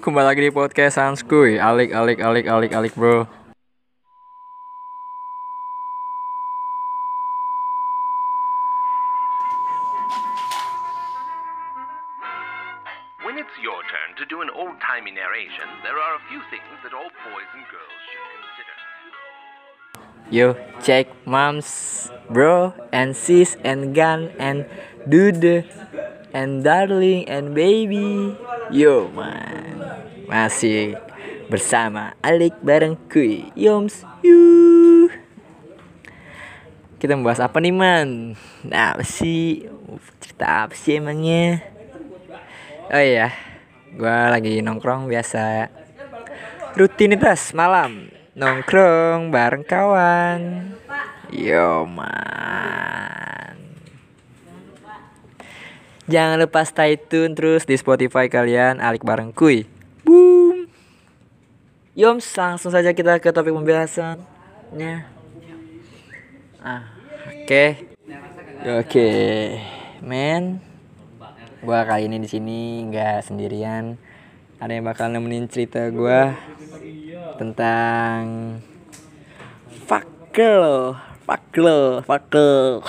kembali lagi di podcast Sanskuy. Alik, alik, alik, alik, alik, bro. When it's your turn to do an old timey narration, there are a few things that all boys and girls should consider. Yo, check moms, bro, and sis, and gun, and dude, and darling, and baby. Yo, man. Masih bersama Alik bareng Kuy. Yoms, yuh. Kita membahas apa nih, man? Nah, apa sih? Cerita apa sih emangnya? Oh iya, gua lagi nongkrong biasa rutinitas malam nongkrong bareng kawan yo man jangan lupa stay tune terus di Spotify kalian alik bareng kuy boom. Yoms langsung saja kita ke topik pembahasannya. Ah oke. Oke men. Gua kali ini di sini nggak sendirian. Ada yang bakal nemenin cerita gua tentang lo fuck lo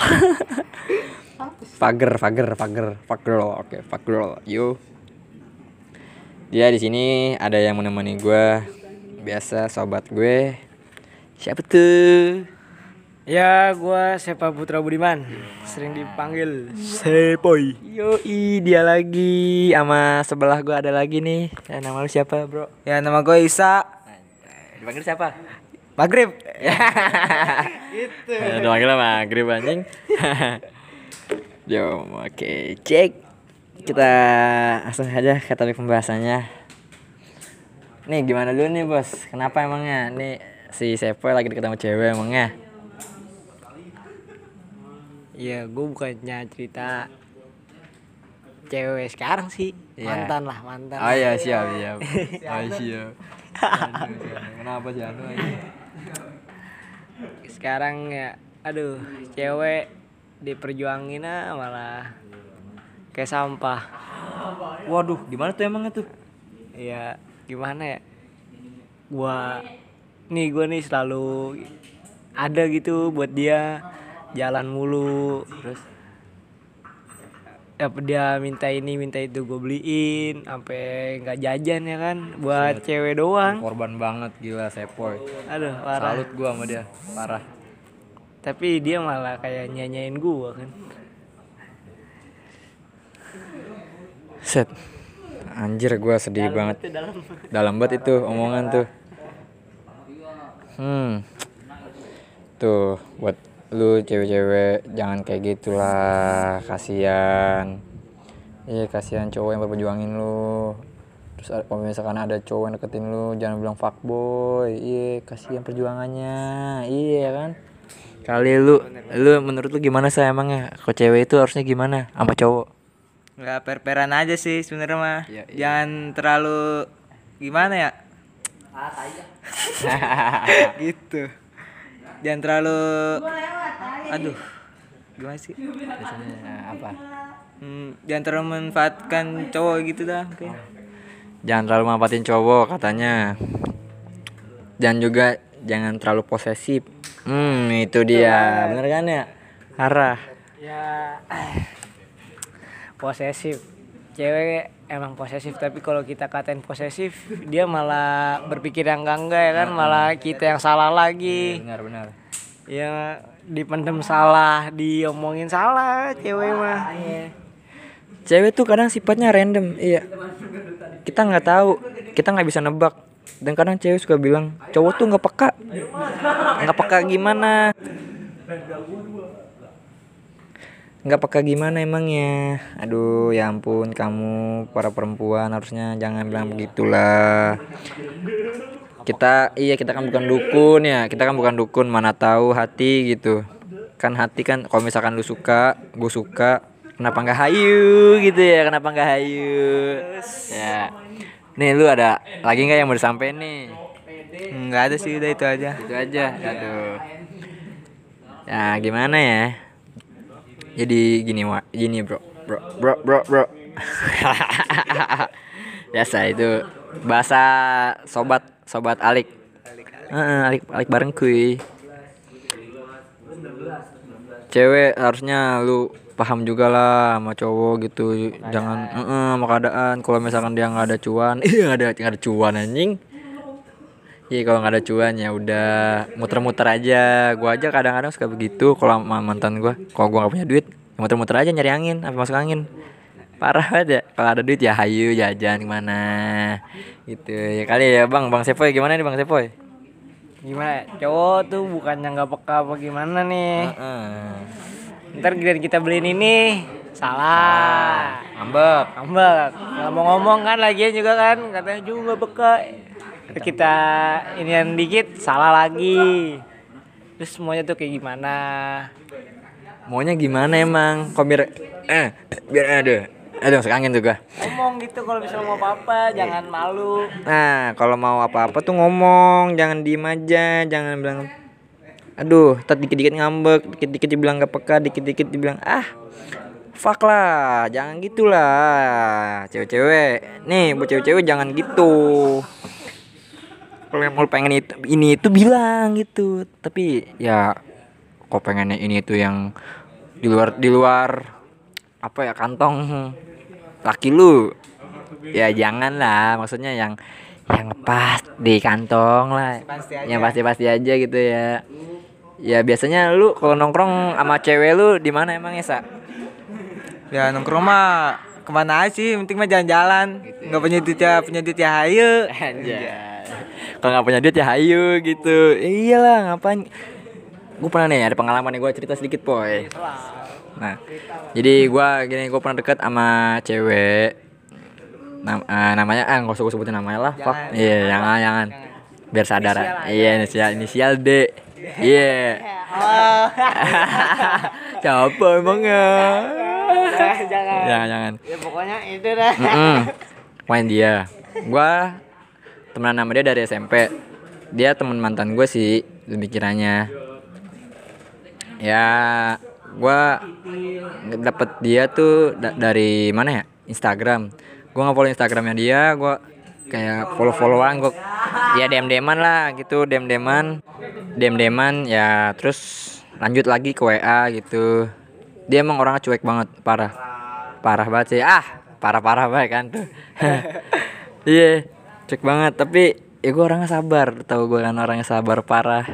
fager fager fager lo oke fuck lo yuk dia di sini ada yang menemani gua. Biasa sobat gue. Siapa tuh? Ya, gua Sepa Putra Budiman, sering dipanggil Sepoy. Yoi dia lagi. Sama sebelah gua ada lagi nih. Ya, nama lu siapa bro? Ya, nama gue Isa. Dipanggil siapa? Maghrib. gitu. Udah panggil maghrib anjing. Yo oke cek kita langsung aja ke topik pembahasannya. Nih gimana dulu nih bos? Kenapa emangnya? Nih si Sepo lagi deket sama cewek emangnya? Iya, gue bukannya cerita cewek sekarang sih, Iya. mantan lah, mantan. oh iya siap siap. Oh siap. Aduh, kenapa sih anu? Sekarang ya, aduh, cewek diperjuangin ah malah kayak sampah. waduh gimana tuh emangnya tuh? Ya, gimana ya? Gua nih gua nih selalu ada gitu buat dia. Jalan mulu. Terus ya dia minta ini minta itu gue beliin. Sampai nggak jajan ya kan buat cewek doang. Korban banget gila Sepoy aduh parah. Salut gua sama dia parah. Tapi dia malah kayak nyanyain gue kan set. Anjir gua sedih banget. itu dalam. Dalam banget itu omongan tuh. Hmm. Tuh buat lu cewek-cewek jangan kayak gitulah. Kasihan. Iya kasihan cowok yang berjuangin lu. Terus kalau misalkan ada cowok yang deketin lu jangan bilang fuckboy. Iya kasihan perjuangannya. Iya kan? Kali lu lu menurut lu gimana sih emangnya? Kok cewek itu harusnya gimana? Sama cowok nggak per-peran aja sih sebenarnya mah Iya, iya. jangan terlalu gimana ya gitu jangan terlalu aduh gimana sih biasanya apa Hmm, jangan terlalu memanfaatkan cowok gitu dah oke Jangan terlalu manfaatin cowok katanya. Dan juga jangan terlalu posesif. Hmm, itu dia. Bener kan ya? Arah. ya posesif cewek emang posesif tapi kalau kita katain posesif dia malah berpikir yang enggak enggak ya kan malah kita yang salah lagi Benar, benar. ya dipendem salah diomongin salah cewek mah Cewek tuh kadang sifatnya random, iya. Kita nggak tahu, kita nggak bisa nebak. Dan kadang cewek suka bilang, cowok tuh nggak peka. Nggak peka gimana? Nggak peka gimana emangnya? Aduh, ya ampun kamu para perempuan harusnya jangan bilang begitulah. Kita iya kita kan bukan dukun ya, kita kan bukan dukun mana tahu hati gitu. Kan hati kan kalau misalkan lu suka, gue suka, kenapa nggak hayu gitu ya? Kenapa nggak hayu? Ya. Nih lu ada lagi nggak yang mau disampaikan nih? nggak ada sih udah itu aja Itu aja. Aduh. Ya gimana ya? Jadi gini wa, gini bro, bro, bro, bro, bro. biasa itu bahasa sobat sobat alik. Heeh, alik alik bareng kuy. Cewek harusnya lu paham juga lah sama cowok gitu. Jangan heeh, sama keadaan. Kalau misalkan dia nggak ada cuan iya ada nggak ada cuan anjing Iya kalau nggak ada cuan ya udah muter-muter aja. Gua aja kadang-kadang suka begitu kalau sama mantan gua. Kalau gua nggak punya duit, ya muter-muter aja nyari angin, apa masuk angin. Parah banget ya. Kalau ada duit ya hayu jajan ke mana. Gitu ya kali ya bang, bang Sepoy gimana nih bang Sepoy? Gimana? Cowok tuh bukannya nggak peka apa gimana nih? Ntar giliran kita beliin ini salah. Ambek. Ngambek. Nggak mau ngomong kan lagian juga kan katanya juga peka. Ntar Kita inian dikit salah lagi. Terus semuanya tuh kayak gimana? Maunya gimana emang? Kok biar eh biar ada. Aduh, masuk angin tuh gua. Ngomong gitu kalau misalnya mau apa-apa jangan malu. Nah, kalau mau apa-apa tuh ngomong, jangan diem aja, jangan bilang Aduh, tat dikit-dikit ngambek, dikit-dikit dibilang gak peka, dikit-dikit dibilang ah Fuck lah, jangan gitulah Cewek-cewek, nih buat cewek-cewek jangan gitu mau pengen itu, ini itu bilang gitu. Tapi ya, kok pengennya ini itu yang di luar di luar apa ya kantong. Laki lu. Ya jangan lah maksudnya yang yang pas di kantong lah. Pasti aja. yang pasti-pasti aja gitu ya. Ya biasanya lu kalau nongkrong sama cewek lu di mana emang ya sa Ya nongkrong mah ke mana aja sih, penting mah jalan-jalan. Nggak punya duit ya, punya duit ya hayu. kalau nggak punya duit ya hayu gitu. Eh, iyalah ngapain? Gue pernah nih ada pengalaman nih gue cerita sedikit boy. Nah jadi gue gini gue pernah deket sama cewek. Nam- eh, namanya ah nggak usah gue sebutin namanya lah fuck. Iya jangan. jangan biar sadar. Iya inisial inisial D. Iya. Siapa emangnya jangan. jangan jangan Ya pokoknya itu dah. Mm-mm. Main dia. Gua temenan sama dia dari SMP. Dia teman mantan gue sih lebih kiranya. Ya, gua dapet dia tuh da- dari mana ya? Instagram. Gua nggak follow Instagramnya dia, gua kayak follow followan gua ya dem deman lah gitu dem deman dem deman ya terus lanjut lagi ke WA gitu dia emang orangnya cuek banget parah parah banget sih. Ah parah parah banget kan tuh. Iya cuek banget. Tapi ya gue orangnya sabar. Tahu gue kan orangnya sabar parah.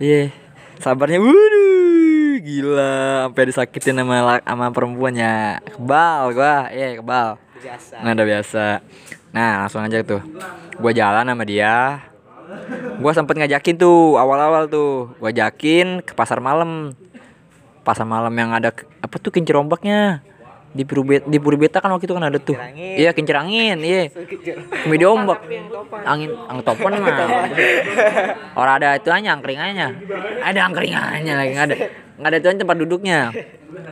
Iya sabarnya wuduh gila. Sampai disakitin sama sama perempuannya kebal gua. Iya kebal. Biasa. nah udah biasa. Nah langsung aja tuh. Gue jalan sama dia. Gue sempet ngajakin tuh awal-awal tuh. Gue ajakin ke pasar malam. Pasar malam yang ada apa tuh kincir ombaknya di Purubeta di Purubeta kan waktu itu kan ada tuh. Iya kincir angin iya. Komedi ombak angin angin topan mah. Orang ada itu aja angkringannya. Ada angkringannya lagi nggak ada nggak ada itu aja tempat duduknya.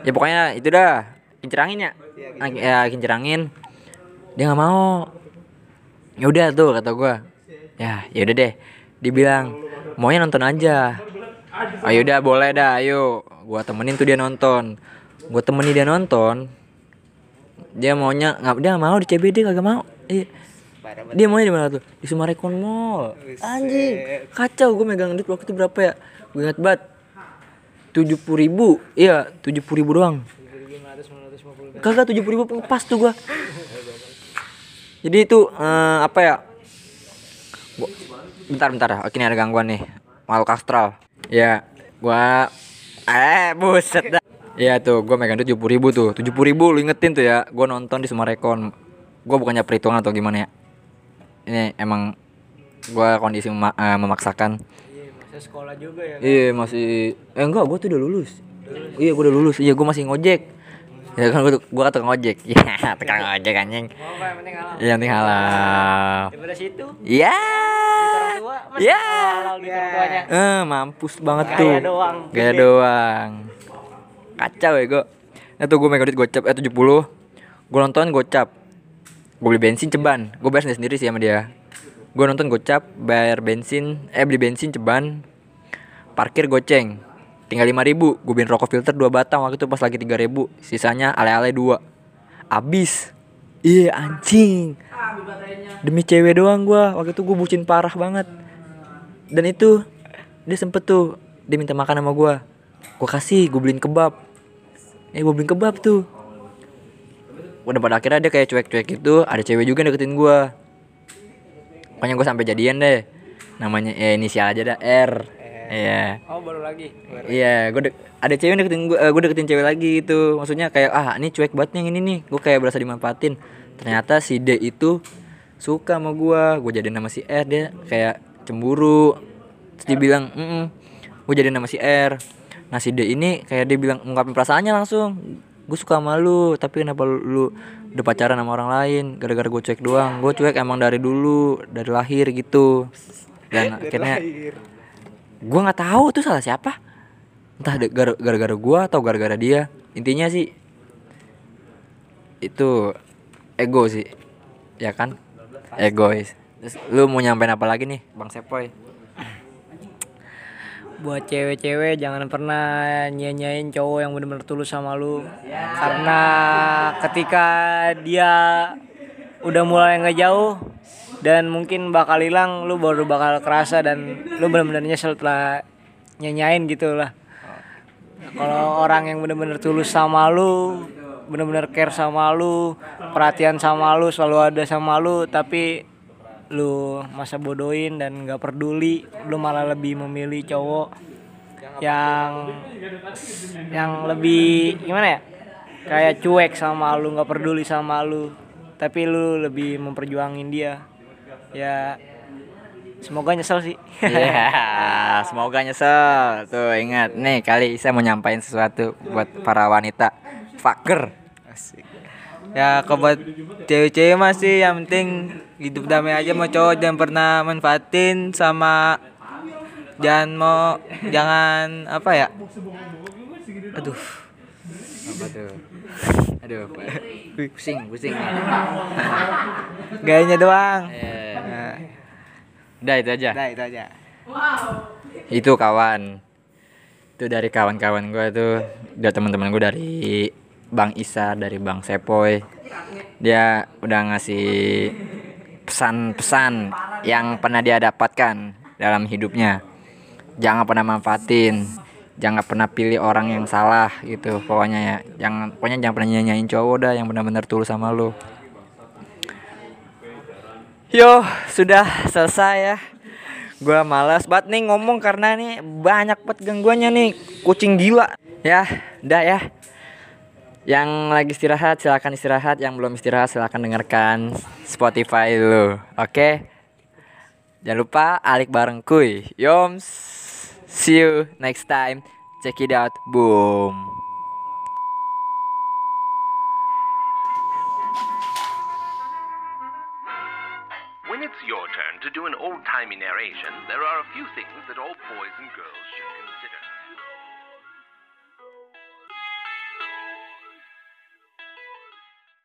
Ya pokoknya itu dah kincir anginnya Ang- ya kincir angin. Dia nggak mau. Ya udah tuh kata gua. Ya ya udah deh. Dibilang maunya nonton aja. Ayo udah boleh dah ayo. Gua temenin tuh dia nonton. Gua temenin dia nonton dia maunya nggak dia mau di CBD kagak mau. Iya. Dia maunya di mana tuh? Di Sumarekon Mall. Anjing. Kacau gue megang duit waktu itu berapa ya? Gue ingat banget. tujuh puluh ribu. Iya tujuh puluh ribu doang. kagak tujuh puluh ribu pas tuh gua. Jadi itu eh, apa ya? Gua- bentar bentar. Oke ini ada gangguan nih. Makhluk astral ya gua eh buset dah Iya tuh, gua megang duit tujuh puluh ribu tuh, tujuh puluh ribu, lu ingetin tuh ya, gua nonton di Sumarekon, gua bukannya perhitungan atau gimana ya, ini emang gua kondisi mema- eh, memaksakan, Saya sekolah juga ya. Iya masih eh enggak gua tuh udah lulus. Iya gua udah lulus. Iya gua masih ngojek. Ya kan gua kan tukang ojek. Iya tukang ojek anjing. Apa yang penting halal. Iya yang penting halal. Daripada situ. Iya. Masih Iya. di tuanya. Eh mampus banget Gaya tuh. doang, Gaya doang. Kacau ya gua. Nah tuh gua megang duit gocap eh 70. Gua nonton gocap. Gua beli bensin ceban. Gua bayar sendiri sih sama dia. Gua nonton gocap, bayar bensin, eh beli bensin ceban. Parkir goceng. Tinggal 5000 ribu Gue beliin rokok filter 2 batang waktu itu pas lagi 3000 ribu Sisanya ale-ale 2 Abis Iya anjing demi cewek doang gua waktu itu gue bucin parah banget dan itu dia sempet tuh dia minta makan sama gua gua kasih gue beliin kebab eh gue beliin kebab tuh udah pada akhirnya dia kayak cuek-cuek gitu ada cewek juga deketin gua pokoknya gue sampai jadian deh namanya ya inisial aja dah R iya oh baru lagi Iya, gue dek- ada cewek deketin gue, gue deketin cewek lagi gitu. Maksudnya kayak ah ini cuek banget yang ini nih. Gue kayak berasa dimanfaatin. Ternyata si D itu suka sama gue. Gue jadi nama si R dia kayak cemburu. Terus dia bilang, mm gue jadi nama si R. Nah si D ini kayak dia bilang ungkapin perasaannya langsung. Gue suka sama lu, tapi kenapa lu, lu udah pacaran sama orang lain? Gara-gara gue cuek doang. Gue cuek emang dari dulu, dari lahir gitu. Dan akhirnya gue nggak tahu tuh salah siapa entah gara-gara gue atau gara-gara dia intinya sih itu ego sih ya kan egois Terus, lu mau nyampein apa lagi nih bang Sepoy buat cewek-cewek jangan pernah nyanyain cowok yang bener-bener tulus sama lu. Karena ketika dia udah mulai ngejauh dan mungkin bakal hilang lu baru bakal kerasa dan lu bener-bener nyesel setelah nyanyain gitu lah. Kalau orang yang bener-bener tulus sama lu bener-bener care sama lu perhatian sama lu selalu ada sama lu tapi lu masa bodohin dan nggak peduli lu malah lebih memilih cowok yang yang lebih gimana ya kayak cuek sama lu nggak peduli sama lu tapi lu lebih memperjuangin dia ya semoga nyesel sih Iya, semoga nyesel. Tuh ingat, nih kali saya mau nyampain sesuatu buat para wanita. Fucker. Asik. Ya kalau buat cewek-cewek masih yang penting hidup damai aja mau cowok jangan pernah manfaatin sama jangan mau jangan apa ya aduh Apa tuh? Aduh, pusing, pusing. gayanya doang Eh, nah, Udah itu aja. udah itu aja Itu kawan. Itu dari kawan-kawan gue tuh, udah teman-teman gue dari Bang Isa, dari Bang Sepoy. Dia udah ngasih pesan-pesan yang pernah dia dapatkan dalam hidupnya. Jangan pernah manfaatin, jangan pernah pilih orang yang salah gitu. Pokoknya ya, jangan pokoknya jangan pernah nyanyain cowok dah yang benar-benar tulus sama lu. Yo, sudah selesai ya. Gua malas banget nih ngomong karena nih banyak banget gangguannya nih. Kucing gila. Ya, udah ya. Yang lagi istirahat silakan istirahat, yang belum istirahat silakan dengarkan Spotify dulu. Oke. Jangan lupa alik bareng kuy. Yoms. See you next time. Check it out. Boom.